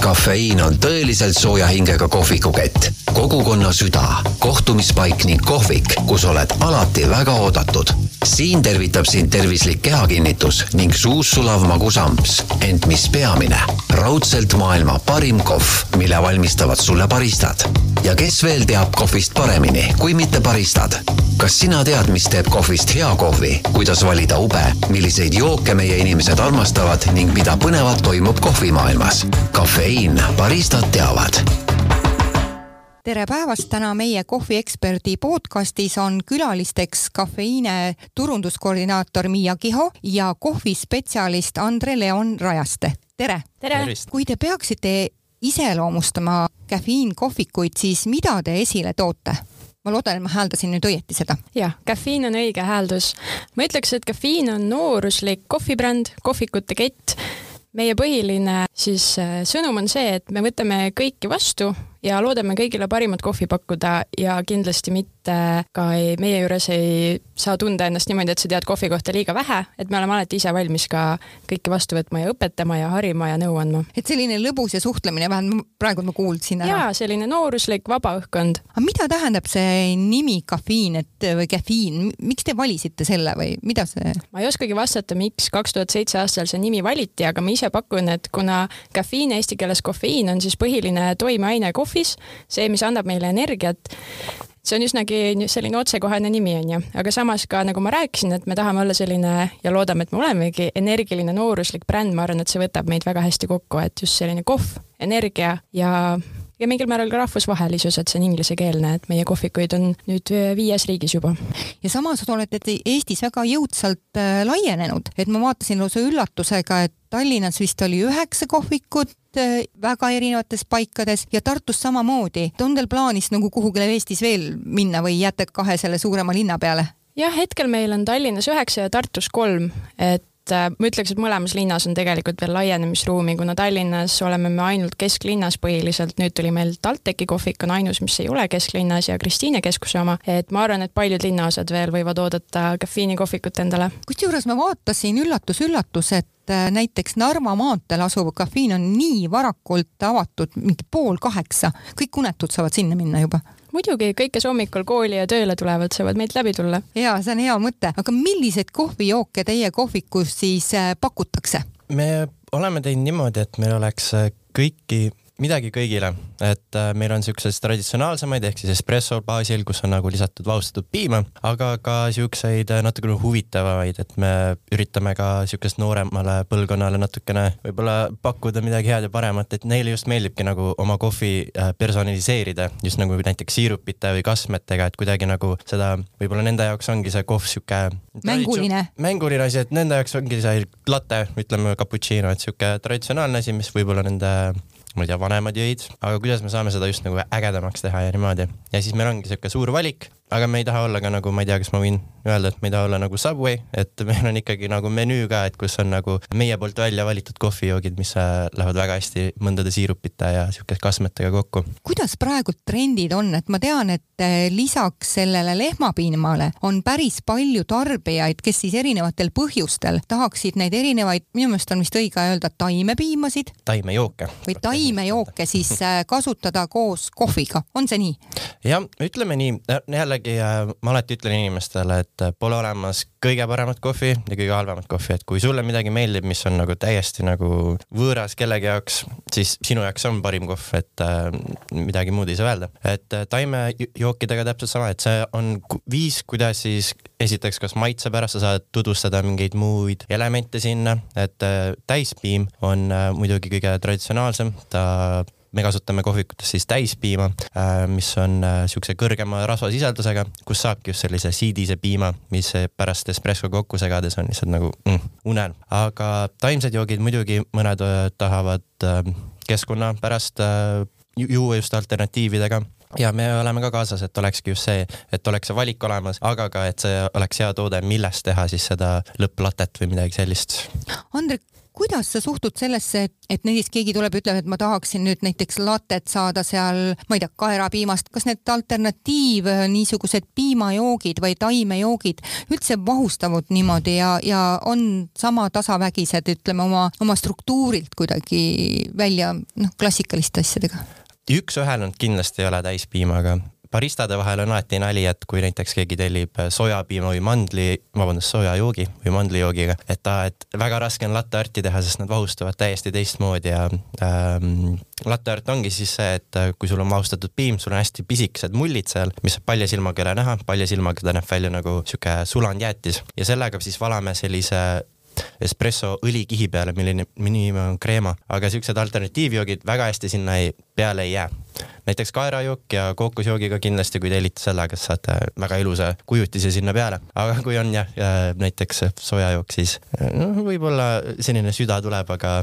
kafeiin on tõeliselt sooja hingega kohvikukett, kogukonna süda, kohtumispaik ning kohvik, kus oled alati väga oodatud. Siin tervitab sind tervislik kehakinnitus ning suus sulav magusamps, ent mis peamine, raudselt maailma parim kohv, mille valmistavad sulle baristad. ja kes veel teab kohvist paremini, kui mitte baristad? kas sina tead, mis teeb kohvist hea kohvi, kuidas valida ube, milliseid jooke meie inimesed armastavad ning mida põnevat toimub kohvimaailmas? kafeiin, baristad teavad tere päevast, täna meie kohvieksperdi podcastis on külalisteks kafeiine turunduskoordinaator Miia Kiho ja kohvispetsialist Andre Leon Rajaste. tere, tere.! kui te peaksite iseloomustama kafeiinkohvikuid, siis mida te esile toote? ma loodan, et ma hääldasin nüüd õieti seda. jah, kafeiin on õige hääldus. ma ütleks, et kafeiin on nooruslik kohvibränd, kohvikute kett. meie põhiline siis äh, sõnum on see, et me võtame kõiki vastu ja loodame kõigile parimat kohvi pakkuda ja kindlasti mitte ka ei, meie juures ei saa tunda ennast niimoodi, et sa tead kohvi kohta liiga vähe, et me oleme alati ise valmis ka kõike vastu võtma ja õpetama ja harima ja nõu andma. et selline lõbus ja suhtlemine, vähemalt praegu ma kuulsin ära. jaa, selline nooruslik vaba õhkkond. aga mida tähendab see nimi kafeiin, et või kafeiin, miks te valisite selle või mida see? ma ei oskagi vastata, miks kaks tuhat seitse aastal see nimi valiti, aga ma ise pakun, et kuna kafeiin eesti keeles kofeiin on siis põhiline toimeaine kohvi, kohvis, see, mis annab meile energiat, see on üsnagi selline otsekohene nimi, on ju, aga samas ka nagu ma rääkisin, et me tahame olla selline ja loodame, et me olemegi energiline nooruslik bränd, ma arvan, et see võtab meid väga hästi kokku, et just selline kohv, energia ja ja mingil määral ka rahvusvahelisus, et see on inglisekeelne, et meie kohvikuid on nüüd viies riigis juba. ja samas olete te Eestis väga jõudsalt äh, laienenud, et ma vaatasin lausa üllatusega, et Tallinnas vist oli üheksa kohvikut äh, väga erinevates paikades ja Tartus samamoodi. on teil plaanis nagu kuhugile Eestis veel minna või jääte kahe selle suurema linna peale? jah, hetkel meil on Tallinnas üheksa ja Tartus kolm, et et äh, ma ütleks, et mõlemas linnas on tegelikult veel laienemisruumi, kuna Tallinnas oleme me ainult kesklinnas põhiliselt, nüüd tuli meil TalTechi kohvik on ainus, mis ei ole kesklinnas ja Kristiine keskuse oma, et ma arvan, et paljud linnaosad veel võivad oodata kafeiinikohvikut endale. kusjuures ma vaatasin üllatus-üllatus, et äh, näiteks Narva maanteel asuv kafeiin on nii varakult avatud, mingi pool kaheksa, kõik unetud saavad sinna minna juba muidugi, kõik, kes hommikul kooli ja tööle tulevad, saavad meilt läbi tulla. ja see on hea mõte, aga milliseid kohvijooke teie kohvikus siis äh, pakutakse? me oleme teinud niimoodi, et meil oleks äh, kõiki midagi kõigile, et äh, meil on siukseid traditsionaalsemaid ehk siis espresso baasil, kus on nagu lisatud vaustatud piima, aga ka siukseid äh, natukene huvitavamaid, et me üritame ka siukest nooremale põlvkonnale natukene võib-olla pakkuda midagi head ja paremat, et neile just meeldibki nagu oma kohvi äh, personaliseerida, just nagu näiteks siirupite või kasmetega, et kuidagi nagu seda, võib-olla nende jaoks ongi see kohv sihuke mänguline, mänguline asi, et nende jaoks ongi see latte, ütleme cappuccino, et sihuke traditsionaalne asi, mis võib-olla nende ma ei tea, vanemad jõid, aga kuidas me saame seda just nagu ägedamaks teha ja niimoodi. ja siis meil ongi siuke suur valik, aga me ei taha olla ka nagu, ma ei tea, kas ma võin öelda, et me ei taha olla nagu Subway, et meil on ikkagi nagu menüü ka, et kus on nagu meie poolt välja valitud kohvijoogid, mis äh, lähevad väga hästi mõndade siirupite ja siukeste kasmetega kokku. kuidas praegu trendid on, et ma tean, et äh, lisaks sellele lehmapiimale on päris palju tarbijaid, kes siis erinevatel põhjustel tahaksid neid erinevaid, minu meelest on vist õige öelda taimepiimasid. taimejooke. või taimejooke siis äh, kasutada koos kohviga, on see nii? jah, ütleme nii, jälle jällegi äh, ma alati ütlen inimestele, et äh, pole olemas kõige paremat kohvi ja kõige halvemat kohvi, et kui sulle midagi meeldib, mis on nagu täiesti nagu võõras kellegi jaoks, siis sinu jaoks on parim kohv, et äh, midagi muud ei saa öelda. et äh, taimejookidega täpselt sama, et see on viis, kuidas siis esiteks, kas maitse pärast sa saad tutvustada mingeid muid elemente sinna, et äh, täispiim on äh, muidugi kõige traditsionaalsem, ta me kasutame kohvikutes siis täispiima, äh, mis on äh, siukse kõrgema rasvasisaldusega, kus saabki just sellise siidise piima, mis pärast espresso kokku segades on lihtsalt nagu mm, unelm. aga taimsed joogid muidugi mõned äh, tahavad keskkonna pärast juua just alternatiividega ja me oleme ka kaasas, et olekski just see, et oleks see valik olemas, aga ka, et see oleks hea toode, millest teha siis seda lõpplatet või midagi sellist. Andrek, kuidas sa suhtud sellesse, et, näiteks keegi tuleb, ütleb, et ma tahaksin nüüd näiteks latet saada seal, ma ei tea, kaerapiimast, kas need alternatiiv niisugused piimajoogid või taimejoogid üldse vahustavad niimoodi ja, ja on sama tasavägised, ütleme oma, oma struktuurilt kuidagi välja noh, klassikaliste asjadega? üks-ühele nad kindlasti ei ole täispiimaga, baristade vahel on alati nali, et kui näiteks keegi tellib sojapiima või mandli, vabandust, sojajoogi või mandlijoogiga, et ta, et väga raske on latte arti teha, sest nad vahustuvad täiesti teistmoodi ja ähm, latte art ongi siis see, et kui sul on vahustatud piim, sul on hästi pisikesed mullid seal, mis palja silmaga ei ole näha, palja silmaga ta näeb välja nagu sihuke sulanud jäätis ja sellega siis valame sellise espresso õlikihi peale, milline, milline on kreema, aga siuksed alternatiivjoogid väga hästi sinna ei, peale ei jää näiteks kaerajook ja kookosjoogiga kindlasti, kui tellite sellega, saate väga ilusa kujutise sinna peale. aga kui on jah, näiteks sojajook, siis noh, võib-olla selline süda tuleb, aga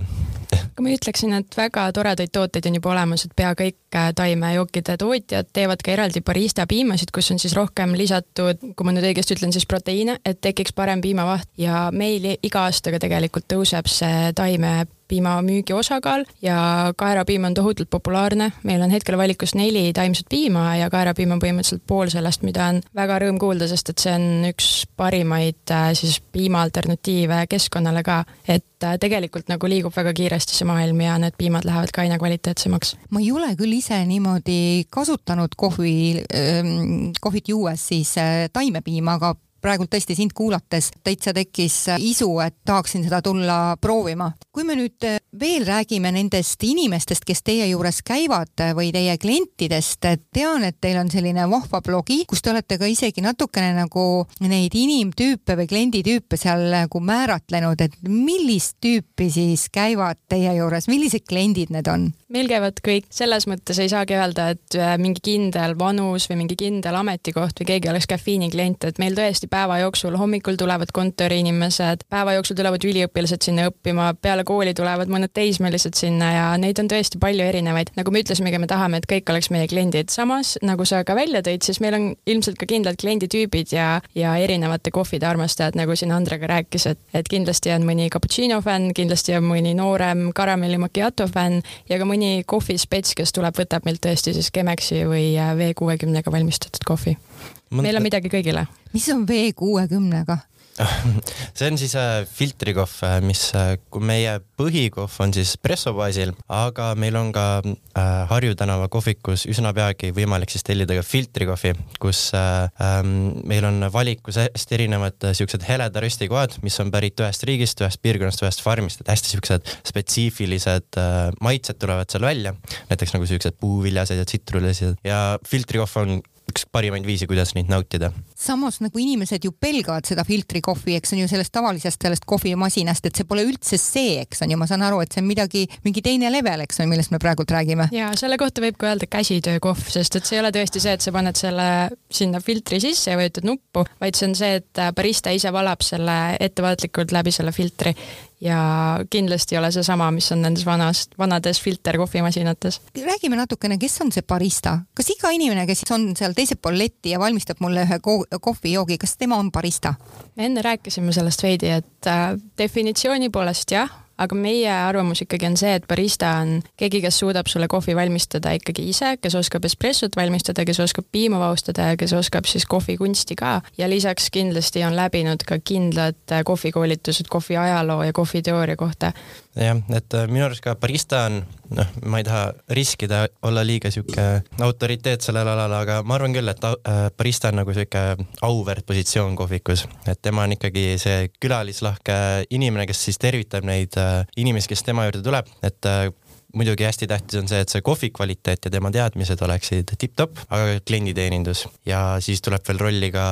aga ma ütleksin, et väga toredaid tooteid on juba olemas, et pea kõik äh, taimejookide tootjad teevad ka eraldi barista piimasid, kus on siis rohkem lisatud, kui ma nüüd õigesti ütlen, siis proteiine, et tekiks parem piimavaht. Ja meil iga aastaga tegelikult tõuseb see taime piima müügi osakaal ja kaerapiim on tohutult populaarne. meil on hetkel valikus neli taimset piima ja kaerapiim on põhimõtteliselt pool sellest, mida on väga rõõm kuulda, sest et see on üks parimaid äh, siis piima alternatiive keskkonnale ka. et äh, tegelikult nagu liigub väga kiiresti see maailm ja need piimad lähevad ka aina kvaliteetsemaks. ma ei ole küll ise niimoodi kasutanud kohvi, kohvit juues siis äh, taimepiima, aga praegult tõesti sind kuulates täitsa tekkis isu, et tahaksin seda tulla proovima. kui me nüüd veel räägime nendest inimestest, kes teie juures käivad või teie klientidest, tean, et teil on selline vahva blogi, kus te olete ka isegi natukene nagu neid inimtüüpe või klienditüüpe seal nagu määratlenud, et millist tüüpi siis käivad teie juures, millised kliendid need on? meil käivad kõik, selles mõttes ei saagi öelda, et mingi kindel vanus või mingi kindel ametikoht või keegi oleks kafiini klient, et meil tõesti päeva jooksul hommikul tulevad kontoriinimesed, päeva jooksul tulevad üliõpilased sinna õppima, peale kooli tulevad mõned teismelised sinna ja neid on tõesti palju erinevaid. nagu me ütlesimegi, me tahame, et kõik oleks meie kliendid. samas, nagu sa ka välja tõid, siis meil on ilmselt ka kindlad klienditüübid ja, ja erinevate kohvide armastajad, nagu siin Andre ka rääkis, et, et kindlasti on mõni cappuccino fänn, kindlasti on mõni noorem karamelli macchiato fänn ja ka mõni kohvispets, kes tuleb, võtab meilt tõesti siis Chemexi või V kuuekümnega valmistatud kohvi. Meil on midagi kõigile. mis on V kuuekümnega? see on siis äh, filtrikohv, äh, mis, äh, kui meie põhikohv on siis espresso baasil, aga meil on ka Harju tänava kohvikus üsna peagi võimalik siis tellida ka filtrikohvi, kus ähm, meil on valikus hästi erinevad siuksed heleda röstikohad, mis on pärit ühest riigist, ühest piirkonnast, ühest farmist, et hästi siuksed spetsiifilised maitsed tulevad seal välja, näiteks nagu siuksed puuviljased ja tsitrulised ja filtrikohv on üks parimaid viise, kuidas neid nautida. samas nagu inimesed ju pelgavad seda filtrikohvi, eks on ju sellest tavalisest sellest kohvimasinast, et see pole üldse see, eks on ju, ma saan aru, et see on midagi, mingi teine level, eks on, millest me praegult räägime. ja selle kohta võib ka öelda käsitöökohv, sest et see ei ole tõesti see, et sa paned selle sinna filtri sisse ja vajutad nuppu, vaid see on see, et barista ise valab selle ettevaatlikult läbi selle filtri ja kindlasti ei ole seesama, mis on nendes vanast, vanades filterkohvimasinates. räägime natukene, kes on see barista, kas iga inimene, kes on seal teisel pool letti ja valmistab mulle ühe kohvijoogi, kas tema on barista? me enne rääkisime sellest veidi, et äh, definitsiooni poolest jah aga meie arvamus ikkagi on see, et barista on keegi, kes suudab sulle kohvi valmistada ikkagi ise, kes oskab espressot valmistada, kes oskab piima vaustada ja kes oskab siis kohvikunsti ka. ja lisaks kindlasti on läbinud ka kindlad kohvikoolitused kohvi ajaloo ja kohviteooria kohta. Jah, et äh, minu arust ka barista on, noh, ma ei taha riskida, olla liiga sihuke autoriteet sellel alal, aga ma arvan küll, et äh, barista on nagu sihuke auväärt positsioon kohvikus, et tema on ikkagi see külalislahke inimene, kes siis tervitab neid äh, inimesi, kes tema juurde tuleb, et muidugi hästi tähtis on see, et see kohvi kvaliteet ja tema teadmised oleksid tipp-topp, aga klienditeenindus. Ja siis tuleb veel rolli ka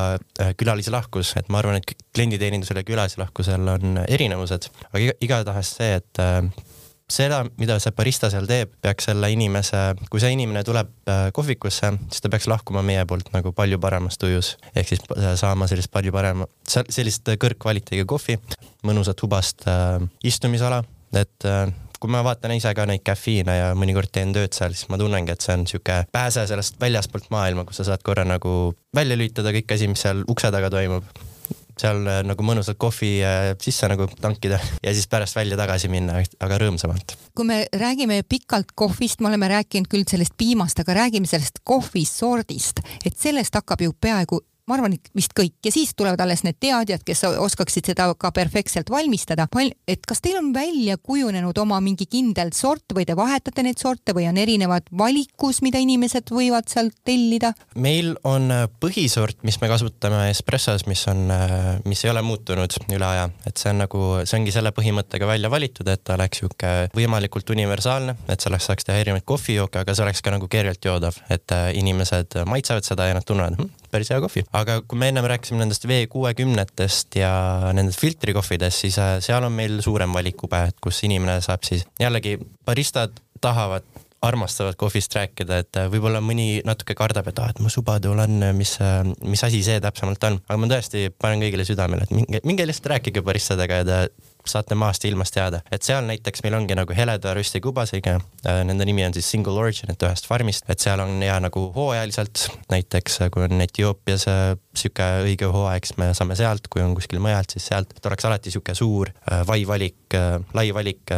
külalislahkus, et ma arvan, et klienditeenindusel ja külalislahkusel on erinevused, aga igatahes see, et seda, mida see barista seal teeb, peaks selle inimese, kui see inimene tuleb äh, kohvikusse, siis ta peaks lahkuma meie poolt nagu palju paremas tujus. ehk siis äh, saama sellist palju parema, sellist kõrgkvaliteediga kohvi, mõnusat hubast äh, istumisala, et äh, kui ma vaatan ise ka neid kafiine ja mõnikord teen tööd seal, siis ma tunnengi, et see on sihuke pääse sellest väljaspoolt maailma, kus sa saad korra nagu välja lülitada kõik asi, mis seal ukse taga toimub seal äh, nagu mõnusalt kohvi äh, sisse nagu tankida ja siis pärast välja tagasi minna, aga rõõmsamalt. kui me räägime pikalt kohvist, me oleme rääkinud küll sellest piimast, aga räägime sellest kohvisordist, et sellest hakkab ju peaaegu ma arvan, vist kõik ja siis tulevad alles need teadjad, kes oskaksid seda ka perfektselt valmistada. et kas teil on välja kujunenud oma mingi kindel sort või te vahetate neid sorte või on erinevad valikus, mida inimesed võivad sealt tellida? meil on äh, põhisort, mis me kasutame espressos, mis on, äh, mis ei ole muutunud üle aja, et see on nagu, see ongi selle põhimõttega välja valitud, et ta oleks sihuke võimalikult universaalne, et sellest saaks teha erinevaid kohvijooke, aga see oleks ka nagu kergelt joodav, et äh, inimesed maitsevad seda ja nad tunnevad hm,, päris hea kohvi. aga kui me ennem rääkisime nendest V kuuekümnetest ja nendest filtrikohvidest, siis äh, seal on meil suurem valikube, et kus inimene saab siis jällegi baristad tahavad armastavad kohvist rääkida, et äh, võib-olla mõni natuke kardab, et aa, et ma subadul on, mis, äh, mis asi see täpsemalt on, aga ma tõesti panen kõigile südamele, et minge, minge lihtsalt rääkige baristadega ja te saate maast ja ilmast teada, et seal näiteks meil ongi nagu heleda röstikubasega, äh, nende nimi on siis single origin, et ühest farmist, et seal on hea nagu hooajaliselt, näiteks äh, kui on Etioopias äh, sihuke õige hooaeg, siis me saame sealt, kui on kuskil mujalt, siis sealt, et oleks alati sihuke suur vai valik, lai valik.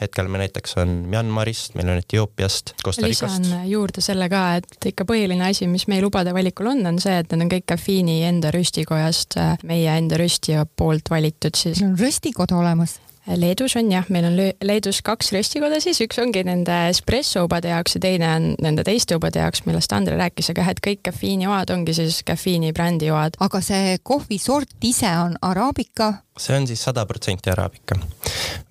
hetkel me näiteks on Myanmarist, meil on Etioopiast, Costa Ricast. lisan juurde selle ka, et ikka põhiline asi, mis meil lubade valikul on, on see, et need on kõik kafiini enda röstikojast, meie enda röstija poolt valitud siis. on röstikod olemas olemas? Leedus on jah, meil on Leedus kaks röstikoda siis, üks ongi nende espressoubade jaoks ja teine on nende teiste ubade jaoks, millest Andre rääkis, aga jah, et kõik kafiinijoad ongi siis kafiini brändijoad. aga see kohvisort ise on araabika? see on siis sada protsenti araabika.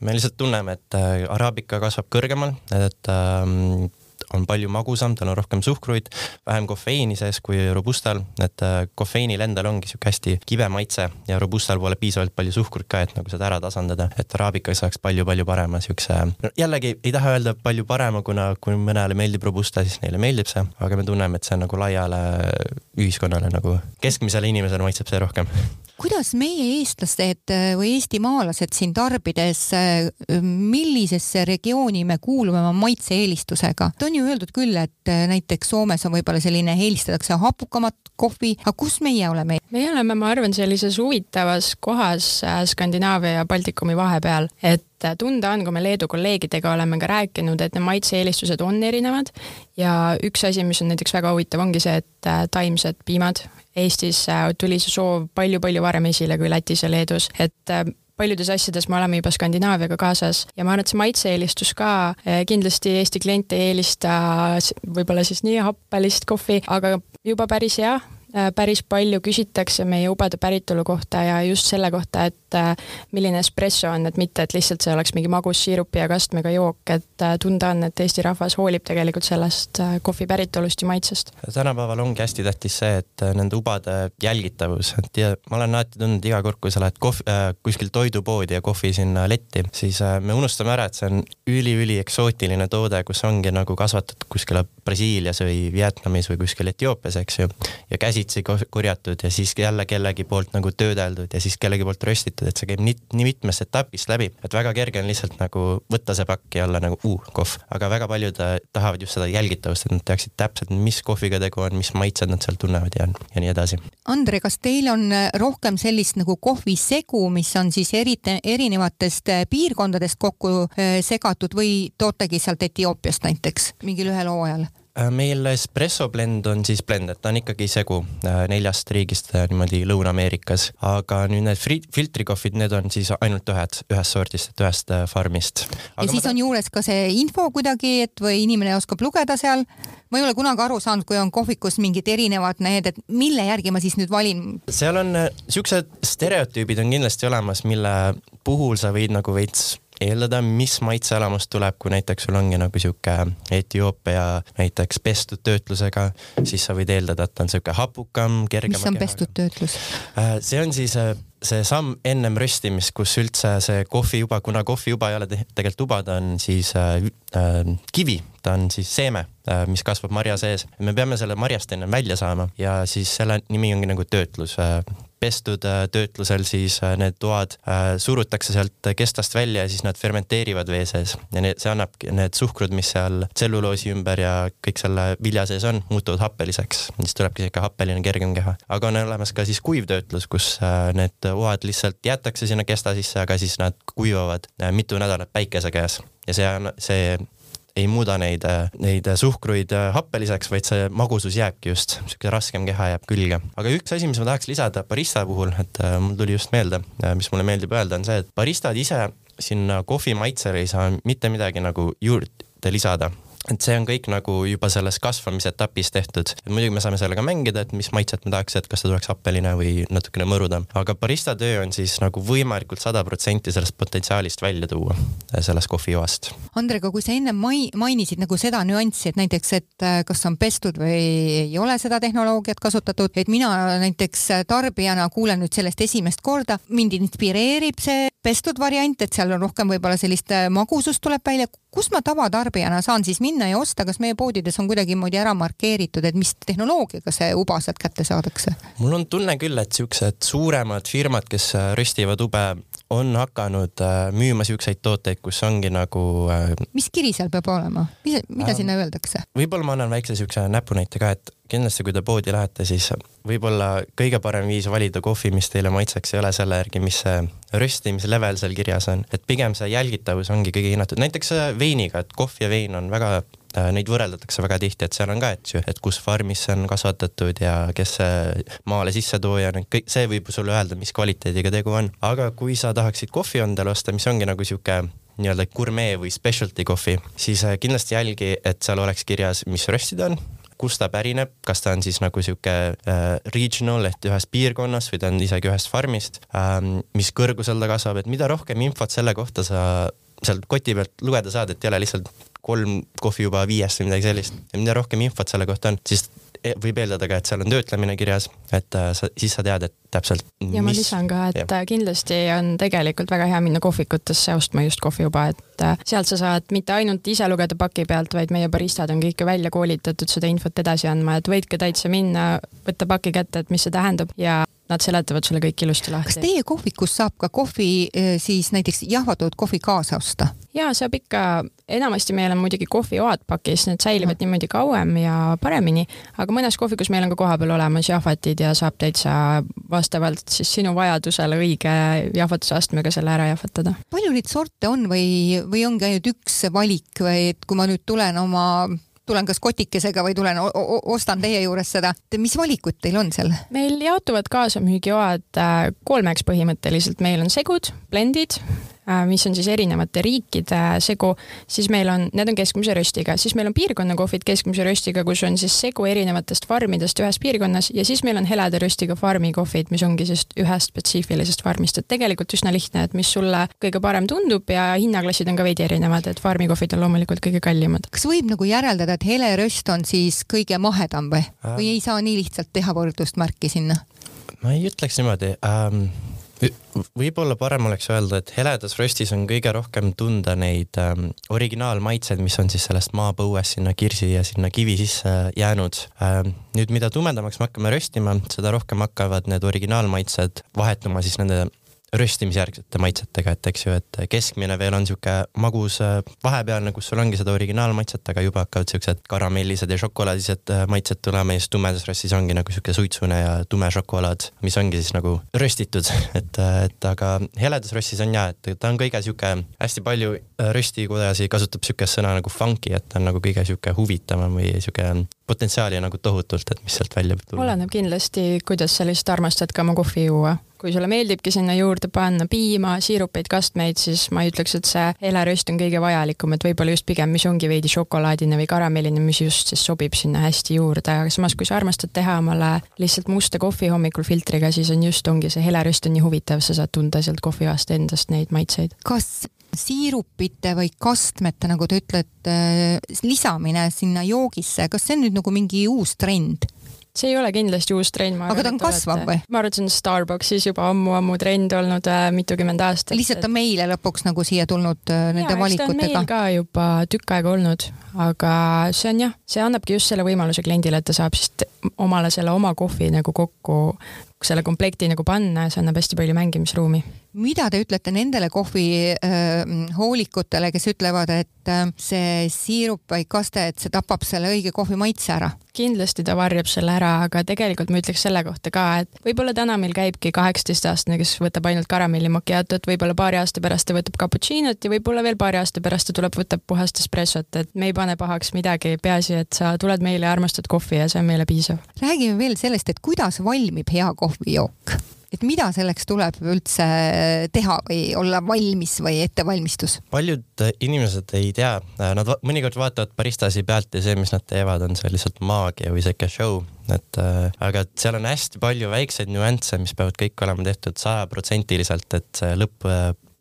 me lihtsalt tunneme, et äh, araabika kasvab kõrgemal, et ähm, on palju magusam, tal on rohkem suhkruid, vähem kofeiini sees kui robustal, et äh, kofeiinil endal ongi sihuke hästi kibe maitse ja robustal pole piisavalt palju suhkrut ka, et nagu seda ära tasandada, et araabika saaks palju-palju parema siukse, jällegi ei taha öelda palju parema, kuna kui mõnele meeldib robusta, siis neile meeldib see, aga me tunneme, et see on nagu laiale ühiskonnale nagu, keskmisele inimesele maitseb see rohkem kuidas meie eestlased äh, või eestimaalased siin tarbides, äh, millisesse regiooni me kuulume oma maitse-eelistusega? on ju öeldud küll, et äh, näiteks Soomes on võib-olla selline, eelistatakse hapukamat kohvi, aga kus meie oleme? meie oleme, ma arvan, sellises huvitavas kohas Skandinaavia ja Baltikumi vahepeal, et tunda on, kui me Leedu kolleegidega oleme ka rääkinud, et need maitse-eelistused on erinevad. Ja üks asi, mis on näiteks väga huvitav, ongi see, et taimsed piimad. Eestis äh, tuli see soov palju-palju varem esile kui Lätis ja Leedus, et äh, paljudes asjades me oleme juba Skandinaaviaga kaasas ja ma arvan, et see maitse-eelistus ka, äh, kindlasti Eesti klient ei eelista võib-olla siis nii happelist kohvi, aga juba päris hea, päris palju küsitakse meie ubade päritolu kohta ja just selle kohta, et et äh, milline espresso on, et mitte, et lihtsalt see oleks mingi magus siirupi ja kastmega jook, et äh, tunda on, et Eesti rahvas hoolib tegelikult sellest äh, kohvi päritolust ja maitsest. tänapäeval ongi hästi tähtis see, et nende ubade jälgitavus, et ja ma olen alati tundnud iga kord, kui sa lähed kohv äh,, kuskil toidupoodi ja kohvi sinna letti, siis äh, me unustame ära, et see on üli-üli eksootiline toode, kus ongi nagu kasvatatud kuskil Brasiilias või Vietnamis või kuskil Etioopias, eks ju, ja käsitsi korjatud ja siis jälle kellegi poolt nagu töödeldud ja siis kellegi poolt röstitud tehtud, et see käib nii, nii mitmest etapist läbi, et väga kerge on lihtsalt nagu võtta see pakk ja olla nagu uh, kohv, aga väga paljud äh, tahavad just seda jälgitavust, et nad teaksid täpselt, mis kohviga tegu on, mis maitsed nad seal tunnevad ja, ja nii edasi. Andre, kas teil on äh, rohkem sellist nagu kohvisegu, mis on siis eriti erinevatest äh, piirkondadest kokku segatud või tootegi sealt Etioopiast näiteks mingil ühel hooajal? Äh, meil espresso blend on siis blend, et ta on ikkagi segu äh, neljast riigist äh, niimoodi Lõuna-Ameerikas, aga nüüd need filtrikohvid, need on siis ainult ühed, ühest sordist, et ühest farmist. ja siis on juures ka see info kuidagi, et või inimene oskab lugeda seal? ma ei ole kunagi aru saanud, kui on kohvikus mingid erinevad need, et mille järgi ma siis nüüd valin? seal on siuksed stereotüübid on kindlasti olemas, mille puhul sa võid nagu veits eeldada, mis maitseelamust tuleb, kui näiteks sul ongi nagu sihuke Etioopia näiteks pestud töötlusega, siis sa võid eeldada, et ta on sihuke hapukam, kergema mis on kehaga. pestud töötlus? Äh, see on siis äh, see samm ennem röstimist, kus üldse see kohvijuba, kuna kohvijuba ei ole tegelikult tuba, ta on siis äh, äh, kivi, ta on siis seeme äh,, mis kasvab marja sees. me peame selle marjast ennem välja saama ja siis selle nimi ongi nagu töötlus äh, pestud äh, töötlusel, siis äh, need toad äh, surutakse sealt kestast välja ja siis nad fermenteerivad vee sees. Ja need, see annab need suhkrud, mis seal tselluloosi ümber ja kõik selle vilja sees on, muutuvad happeliseks, siis tulebki sihuke happeline kergem keha. aga on olemas ka siis kuivtöötlus, kus need oad lihtsalt jäetakse sinna kesta sisse, aga siis nad kuivavad mitu nädalat päikese käes. Ja see on, see ei muuda neid, neid suhkruid happeliseks, vaid see magusus jääbki just, sihuke raskem keha jääb külge. aga üks asi, mis ma tahaks lisada barista puhul, et äh, mul tuli just meelde, äh, mis mulle meeldib öelda, on see, et baristad ise sinna kohvi maitsele ei saa mitte midagi nagu juurde lisada et see on kõik nagu juba selles kasvamisetapis tehtud. muidugi me saame sellega mängida, et mis maitset me tahaks, et kas ta tuleks happeline või natukene mõrudam, aga barista töö on siis nagu võimalikult sada protsenti sellest potentsiaalist välja tuua, äh, sellest kohvijoast. Andre, aga kui sa enne mai-, mainisid nagu seda nüanssi, et näiteks, et äh, kas on pestud või ei ole seda tehnoloogiat kasutatud, et mina näiteks tarbijana kuulen nüüd sellest esimest korda, mind inspireerib see pestud variant, et seal on rohkem võib-olla sellist äh, magusust tuleb välja. Kus ma tavatarbijana saan siis minna ja osta, kas meie poodides on kuidagimoodi ära markeeritud, et mis tehnoloogiaga see uba sealt kätte saadakse? mul on tunne küll, et siuksed suuremad firmad, kes äh, röstivad ube, on hakanud äh, müüma siukseid tooteid, kus ongi nagu. mis kiri seal peab olema, mida ähm, sinna öeldakse? võib-olla ma annan väikse siukse näpunäite ka, et kindlasti, kui te poodi lähete, siis võib-olla kõige parem viis valida kohvi, mis teile maitseks, ei ole selle järgi, mis see röstimislevel seal kirjas on, et pigem see jälgitavus ongi kõige hinnatud, näiteks äh, veiniga, et kohv ja vein on väga äh, Neid võrreldatakse väga tihti, et seal on ka, et ju, et kus farmis on kasvatatud ja kes maale sissetooja on, kõik see võib sulle öelda, mis kvaliteediga tegu on. aga kui sa tahaksid kohvi endale osta, mis ongi nagu sihuke nii-öelda gurmee või specialty kohvi, siis äh, kindlasti jälgi, et seal oleks kirjas, mis röstid on, kust ta pärineb, kas ta on siis nagu sihuke äh, regional ehk ühest piirkonnast või ta on isegi ühest farmist ähm,, mis kõrgusel ta kasvab, et mida rohkem infot selle kohta sa sealt koti pealt lugeda saad, et ei ole lihtsalt kolm kohvi juba viiest või midagi sellist ja mida rohkem infot selle kohta on, siis E, võib eeldada ka, et seal on töötlemine kirjas, et äh, sa, siis sa tead, et täpselt. ja mis... ma lisan ka, et ja. Kindlasti on tegelikult väga hea minna kohvikutesse ostma just kohvijuba, et äh, sealt sa saad mitte ainult ise lugeda paki pealt, vaid meie baristad on kõik ju välja koolitatud seda infot edasi andma, et võidki täitsa minna, võtta paki kätte, et mis see tähendab ja nad seletavad sulle kõik ilusti lahti. kas teie kohvikus saab ka kohvi siis näiteks jahvatatud kohvi kaasa osta? ja saab ikka, enamasti meil on muidugi kohvioad pakis, need säilivad mm. niimoodi kauem ja paremini, aga mõnes kohvikus meil on ka kohapeal olemas jahvatid ja saab täitsa vastavalt siis sinu vajadusele õige jahvatusastmega selle ära jahvatada. palju neid sorte on või, või ongi ainult üks valik või et kui ma nüüd tulen oma tulen kas kotikesega või tulen, ostan teie juures seda. mis valikud teil on seal? meil jaotuvad kaasamüügioad äh, kolmeks põhimõtteliselt, meil on segud, blendid mis on siis erinevate riikide segu, siis meil on, need on keskmise röstiga, siis meil on piirkonnakohvid keskmise röstiga, kus on siis segu erinevatest farmidest ühes piirkonnas ja siis meil on heleda röstiga farmikohvid, mis ongi siis ühest spetsiifilisest farmist, et tegelikult üsna lihtne, et mis sulle kõige parem tundub ja hinnaklassid on ka veidi erinevad, et farmikohvid on loomulikult kõige kallimad. kas võib nagu järeldada, et hele röst on siis kõige mahedam või, või ei saa nii lihtsalt teha võrdlustmärki sinna? ma ei ütleks niimoodi ähm võib-olla parem oleks öelda, et heledas röstis on kõige rohkem tunda neid ähm, originaalmaitseid, mis on siis sellest maapõuest sinna kirsi ja sinna kivi sisse jäänud ähm,. nüüd, mida tumedamaks me hakkame röstima, seda rohkem hakkavad need originaalmaitsed vahetuma siis nende röstimisjärgsete maitsetega, et eks ju, et keskmine veel on sihuke magus vahepealne, kus sul ongi seda originaalmaitset, aga juba hakkavad siuksed karamellised ja šokolaadised äh, maitsed tulema ja siis tumedas röstis ongi nagu sihuke suitsune ja tume šokolaad, mis ongi siis nagu röstitud, et, et aga heledas röstis on ja, et ta on kõige sihuke, hästi palju röstikudasi kasutab siukest sõna nagu funky, et ta on nagu kõige sihuke huvitavam või sihuke potentsiaali nagu tohutult, et mis sealt välja võib tulla. oleneb kindlasti, kuidas sa lihtsalt armastad ka oma kohvi juua kui sulle meeldibki sinna juurde panna piima, siirupeid, kastmeid, siis ma ei ütleks, et see heleröst on kõige vajalikum, et võib-olla just pigem, mis ongi veidi šokolaadine või karamelline, mis just siis sobib sinna hästi juurde, aga samas, kui sa armastad teha omale lihtsalt musta kohvi hommikul filtriga, siis on just, ongi see heleröst on nii huvitav, sa saad tunda sealt kohvivast endast neid maitseid. kas siirupite või kastmete, nagu te ütlete, lisamine sinna joogisse, kas see on nüüd nagu mingi uus trend? see ei ole kindlasti uus trend. aga ta on kasvav või? ma arvan, et see on Starbucksis juba ammu-ammu trend olnud äh, mitukümmend aastat. lihtsalt on meile lõpuks nagu siia tulnud äh, nende ja, valikutega. ka juba tükk aega olnud, aga see on jah, see annabki just selle võimaluse kliendile, et ta saab siis omale selle oma kohvi nagu kokku selle komplekti nagu panna ja see annab hästi palju mängimisruumi mida te ütlete nendele kohvi äh, kes ütlevad, et äh, see siirup või kaste, et see tapab selle õige kohvi maitse ära? kindlasti ta varjab selle ära, aga tegelikult ma ütleks selle kohta ka, et võib-olla täna meil käibki kaheksateistaastane, kes võtab ainult karamelli macchiatot, võib-olla paari aasta pärast ta võtab cappuccinot ja võib-olla veel paari aasta pärast ta tuleb, võtab puhast espressot, et me ei pane pahaks midagi, peaasi, et sa tuled meile ja armastad kohvi ja see on meile piisav. räägime veel sellest, et kuidas valmib hea kohvijook et mida selleks tuleb üldse teha või olla valmis või ettevalmistus? paljud inimesed ei tea, nad mõnikord vaatavad baristasi pealt ja see, mis nad teevad, on see lihtsalt maagia või sihuke show, et äh, aga et seal on hästi palju väikseid nüansse, mis peavad kõik olema tehtud sajaprotsendiliselt, et see lõpp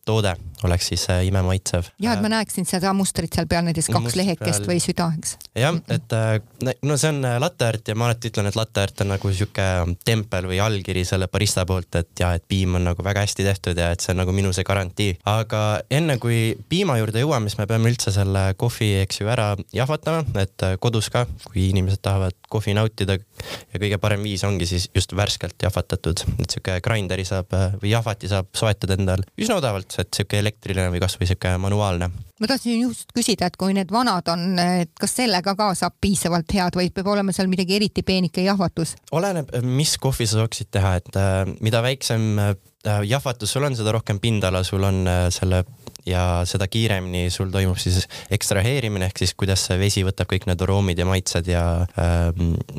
toode oleks siis äh, imemaitsev. ja, et ma näeksin seda mustrit seal peal, näiteks kaks lehekest või süda, eks. jah, et äh, no see on äh, latte art ja ma alati ütlen, et latte art on nagu sihuke tempel või allkiri selle barista poolt, et ja, et piim on nagu väga hästi tehtud ja et see on nagu minu see garantii. aga enne kui piima juurde jõuame, siis me peame üldse selle kohvi, eks ju, ära jahvatama, et kodus ka, kui inimesed tahavad kohvi nautida ja kõige parem viis ongi siis just värskelt jahvatatud, et sihuke grinderi saab või jahvati saab soetada endal üsna odavalt, et sihuke elektriline või kasvõi sihuke manuaalne. ma tahtsin just küsida, et kui need vanad on, et kas sellega ka saab piisavalt head või peab olema seal midagi eriti peenike jahvatus? oleneb, mis kohvi sa saaksid teha, et äh, mida väiksem äh, jahvatus sul on, seda rohkem pindala sul on äh, selle ja seda kiiremini sul toimub siis ekstraheerimine ehk siis kuidas see vesi võtab kõik need aroomid ja maitsed ja äh,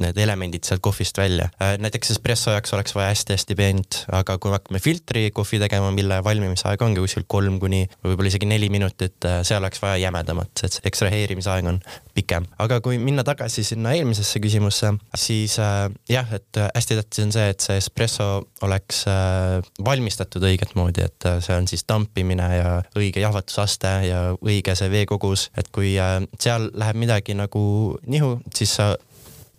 need elemendid sealt kohvist välja äh,. näiteks espresso jaoks oleks vaja hästi-hästi peent, aga kui me hakkame filtri kohvi tegema, mille valmimisaeg ongi kuskil kolm kuni võib-olla isegi neli minutit äh,, seal oleks vaja jämedamat, et see ekstraheerimisaeg on pikem. aga kui minna tagasi sinna eelmisesse küsimusse, siis äh, jah, et hästi tähtis on see, et see espresso oleks äh, valmistatud õiget moodi, et äh, see on siis tampimine ja õige õige jahvatusaste ja õige see veekogus, et kui äh, seal läheb midagi nagu nihu, siis sa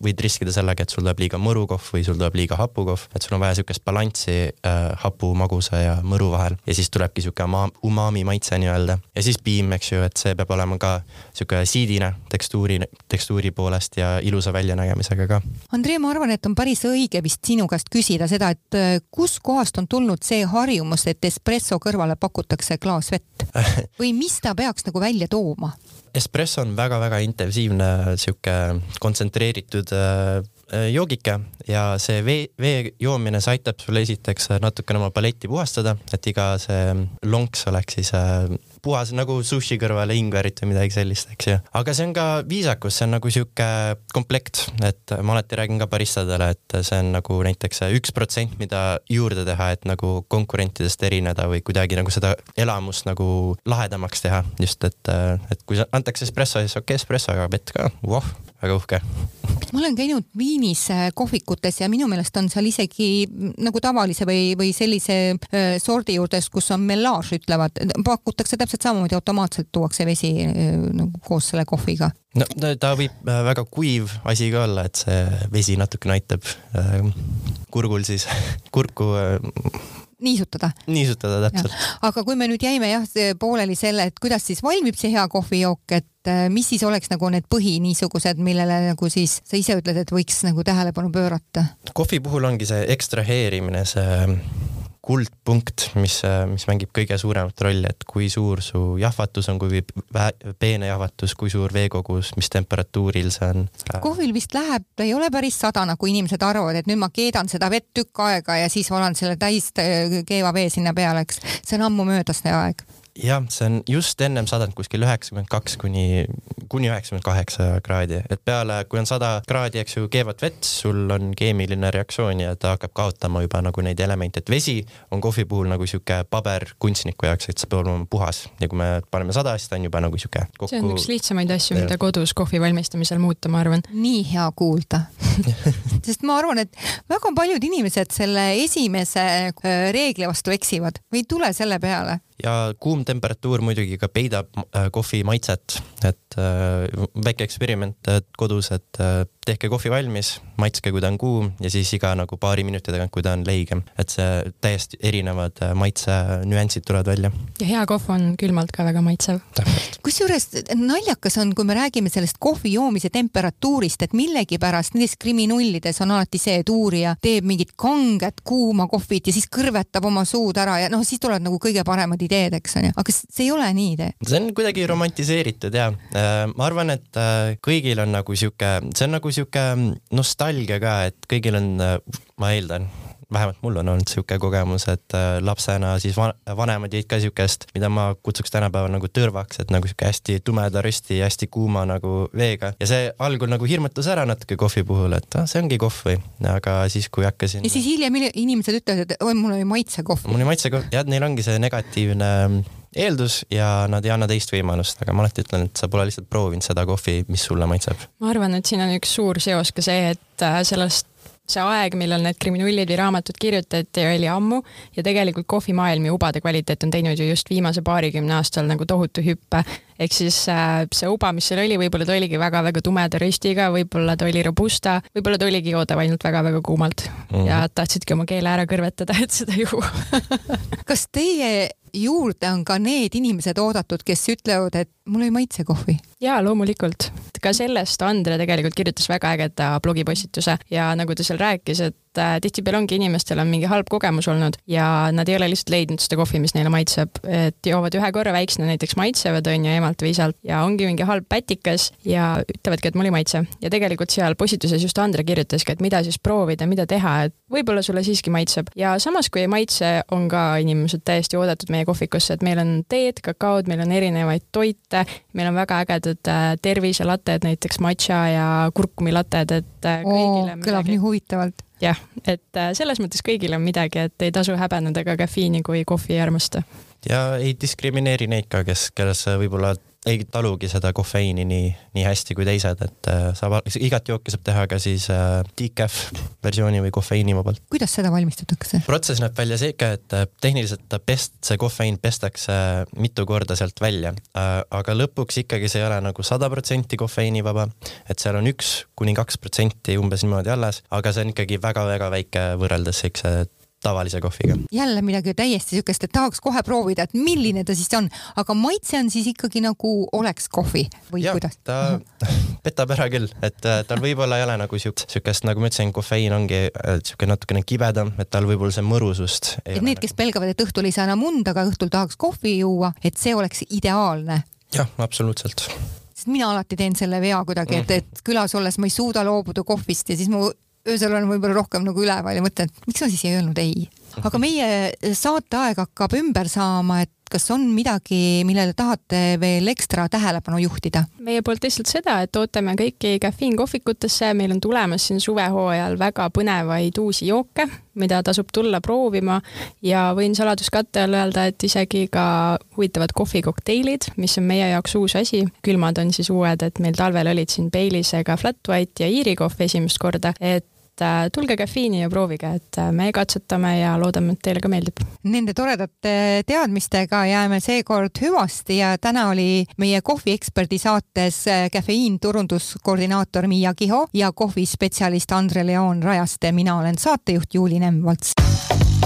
võid riskida sellega, et sul tuleb liiga mõru kohv või sul tuleb liiga hapu kohv, et sul on vaja niisugust balanssi äh, hapu, magusa ja mõru vahel ja siis tulebki niisugune umami maitse nii-öelda. ja siis piim, eks ju, et see peab olema ka niisugune siidine tekstuuri, tekstuuri poolest ja ilusa väljanägemisega ka. Andrei, ma arvan, et on päris õige vist sinu käest küsida seda, et äh, kuskohast on tulnud see harjumus, et espresso kõrvale pakutakse klaas vett või mis ta peaks nagu välja tooma? Espresso on väga-väga intensiivne sihuke kontsentreeritud äh, joogike ja see vee, vee joomine, see aitab sul esiteks natukene oma paletti puhastada, et iga see lonks oleks siis äh, puhas nagu sushi kõrvale ingverit või midagi sellist, eks ju. aga see on ka viisakus, see on nagu sihuke komplekt, et ma alati räägin ka baristadele, et see on nagu näiteks üks protsent, mida juurde teha, et nagu konkurentidest erineda või kuidagi nagu seda elamust nagu lahedamaks teha, just et, et kui antakse espresso, siis okei okay,, espresso, aga vett ka, voh, väga uhke ma olen käinud Viinis äh, kohvikutes ja minu meelest on seal isegi mm, nagu tavalise või, või sellise äh, sordi juures, kus on mellaaž, ütlevad, pakutakse täpselt samamoodi, automaatselt tuuakse vesi äh, nagu koos selle kohviga. no ta võib väga kuiv asi ka olla, et see vesi natukene aitab kurgul siis kurku niisutada. niisutada, täpselt. aga kui me nüüd jäime jah pooleli selle, et kuidas siis valmib see hea kohvijook, et äh, mis siis oleks nagu need põhi niisugused, millele nagu siis sa ise ütled, et võiks nagu tähelepanu pöörata? kohvi puhul ongi see ekstraheerimine, see kuldpunkt, mis, mis mängib kõige suuremat rolli, et kui suur su jahvatus on, kui peene jahvatus, kui suur veekogus, mis temperatuuril see on. kohvil vist läheb, ei ole päris sada, nagu inimesed arvavad, et nüüd ma keedan seda vett tükk aega ja siis valan selle täis keeva vee sinna peale, eks. see on ammu möödas see aeg jah, see on just ennem sadanud kuskil üheksakümmend kaks kuni, kuni üheksakümmend kaheksa kraadi, et peale, kui on sada kraadi, eks ju, keevat vett, sul on keemiline reaktsioon ja ta hakkab kaotama juba nagu neid elemente, et vesi on kohvi puhul nagu sihuke paber kunstniku jaoks, et see peab olema puhas. Ja kui me paneme sada, siis ta on juba nagu sihuke kokku. see on üks lihtsamaid asju, mida kodus kohvi valmistamisel muuta, ma arvan. nii hea kuulda. Sest ma arvan, et väga paljud inimesed selle esimese äh, reegli vastu eksivad või ei tule selle peale ja kuum temperatuur muidugi ka peidab äh, kohvi maitset, et äh, väike eksperiment kodus, et tehke kohvi valmis, maitske, kui ta on kuum ja siis iga nagu paari minuti tagant, kui ta on leigem, et see täiesti erinevad maitse nüansid tulevad välja. ja hea kohv on külmalt ka väga maitsev. kusjuures naljakas on, kui me räägime sellest kohvi joomise temperatuurist, et millegipärast nendes kriminullides on alati see, et uurija teeb mingit kanget kuuma kohvit ja siis kõrvetab oma suud ära ja noh, siis tulevad nagu kõige paremad ideed, eks on ju, aga see ei ole nii see on kuidagi romantiseeritud ja äh, ma arvan, et äh, kõigil on nagu sihuke, see on nagu sihuke nostalgia ka, et kõigil on, äh, ma eeldan vähemalt mul on olnud sihuke kogemus, et äh, lapsena siis vanemad jõid ka siukest, mida ma kutsuks tänapäeval nagu tõrvaks, et nagu sihuke hästi tumeda rösti, hästi kuuma nagu veega ja see algul nagu hirmutas ära natuke kohvi puhul, et ah, see ongi kohv või, aga siis, kui hakkasin. ja siis hiljem inimesed ütlevad, et oi, mul oli maitsekohv. mul oli maitsekohv, jah, neil ongi see negatiivne mm, eeldus ja nad ei anna teist võimalust, aga ma alati ütlen, et sa pole lihtsalt proovinud seda kohvi, mis sulle maitseb. ma arvan, et siin on üks suur seos ka see, et äh, sellest see aeg, millal need kriminullid või raamatud kirjutati, oli ammu ja tegelikult kohvimaailm ja ubade kvaliteet on teinud ju just viimase paarikümne aastal nagu tohutu hüppe. ehk siis äh, see uba, mis seal oli, võib-olla ta oligi väga-väga tumeda röstiga, võib-olla ta oli robusta, võib-olla ta oligi joodav ainult väga-väga kuumalt mm -hmm. ja tahtsidki oma keele ära kõrvetada, et seda juua kas teie juurde on ka need inimesed oodatud, kes ütlevad, et mul ei maitse kohvi? jaa, loomulikult. ka sellest Andre tegelikult kirjutas väga ägeda blogipostituse ja nagu ta seal rääkis, et äh, tihtipeale ongi inimestel on mingi halb kogemus olnud ja nad ei ole lihtsalt leidnud seda kohvi, mis neile maitseb, et joovad ühe korra väiksena näiteks maitsevad onju emalt või isalt ja ongi mingi halb pätikas ja ütlevadki, et mul ei maitse. ja tegelikult seal postituses just Andre kirjutaski, et mida siis proovida, mida teha, et võib-olla sulle siiski maitseb ja samas, kui ei maitse, on ka inimesed täiesti oodatud meie kohvikusse, et meil on teed, kakaod, meil on erinevaid toite, meil on väga ägedad äh, terviselated, näiteks matša ja kurkumilated, et äh, kõigile Oo, kõlab nii huvitavalt. jah, et äh, selles mõttes kõigil on midagi, et ei tasu häbeneda ka kafeiini, kui kohvi ei armasta. ja ei diskrimineeri neid ka, kes, kes võib-olla ei talugi seda kofeiini nii, nii hästi kui teised, et äh, saab, igat jooki saab teha ka siis äh, decaf versiooni või kofeiinivabalt. kuidas seda valmistatakse? protsess näeb välja sihuke, et äh, tehniliselt ta pest-, see kofeiin pestakse mitu korda sealt välja, aga lõpuks ikkagi see ei ole nagu sada protsenti kofeiinivaba, et seal on üks kuni kaks protsenti umbes niimoodi alles, aga see on ikkagi väga-väga väike võrreldes siukse tavalise kohviga. jälle midagi täiesti siukest, et tahaks kohe proovida, et milline ta siis on, aga maitse on siis ikkagi nagu oleks kohvi või ja, kuidas? ta petab ära küll, et äh, tal võib-olla ei ole nagu siukest, siukest, nagu ma ütlesin, kofeiin ongi äh, siuke natukene kibedam, et tal võib-olla see mõrusust. et need, kes pelgavad, et õhtul ei saa enam und, aga õhtul tahaks kohvi juua, et see oleks ideaalne. jah, absoluutselt sest mina alati teen selle vea kuidagi, et, et külas olles ma ei suuda loobuda kohvist ja siis mu öösel olen võib-olla rohkem nagu üleval ja mõtlen, et miks ma siis ei öelnud ei. aga meie saateaeg hakkab ümber saama, et kas on midagi, millele tahate veel ekstra tähelepanu juhtida? meie poolt lihtsalt seda, et ootame kõiki caffeine-kohvikutesse, meil on tulemas siin suvehooajal väga põnevaid uusi jooke, mida tasub tulla proovima. Ja võin saladuskatte all öelda, et isegi ka huvitavad kohvikokteilid, mis on meie jaoks uus asi, külmad on siis uued, et meil talvel olid siin Baileysega flat white ja Iiri kohv esimest korda, et et äh, tulge kafiini ja proovige, et äh, me katsetame ja loodame, et teile ka meeldib. Nende toredate teadmistega jääme seekord hüvasti ja täna oli meie kohvieksperdi saates äh, turunduskoordinaator Miia Kiho ja kohvispetsialist Andre Leon Rajaste. mina olen saatejuht Juuli Nemvalts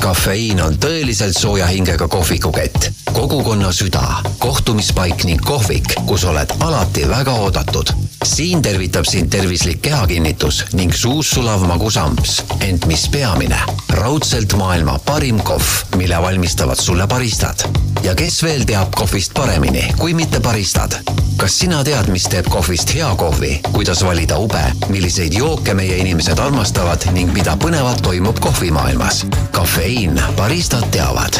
kafeiin on tõeliselt sooja hingega kohvikukett, kogukonna süda, kohtumispaik ning kohvik, kus oled alati väga oodatud. siin tervitab sind tervislik kehakinnitus ning suus sulav magusamps. ent mis peamine, raudselt maailma parim kohv, mille valmistavad sulle baristad. ja kes veel teab kohvist paremini kui mitte baristad? kas sina tead, mis teeb kohvist hea kohvi, kuidas valida ube, milliseid jooke meie inimesed armastavad ning mida põnevat toimub kohvimaailmas? kafeiin, baristad teavad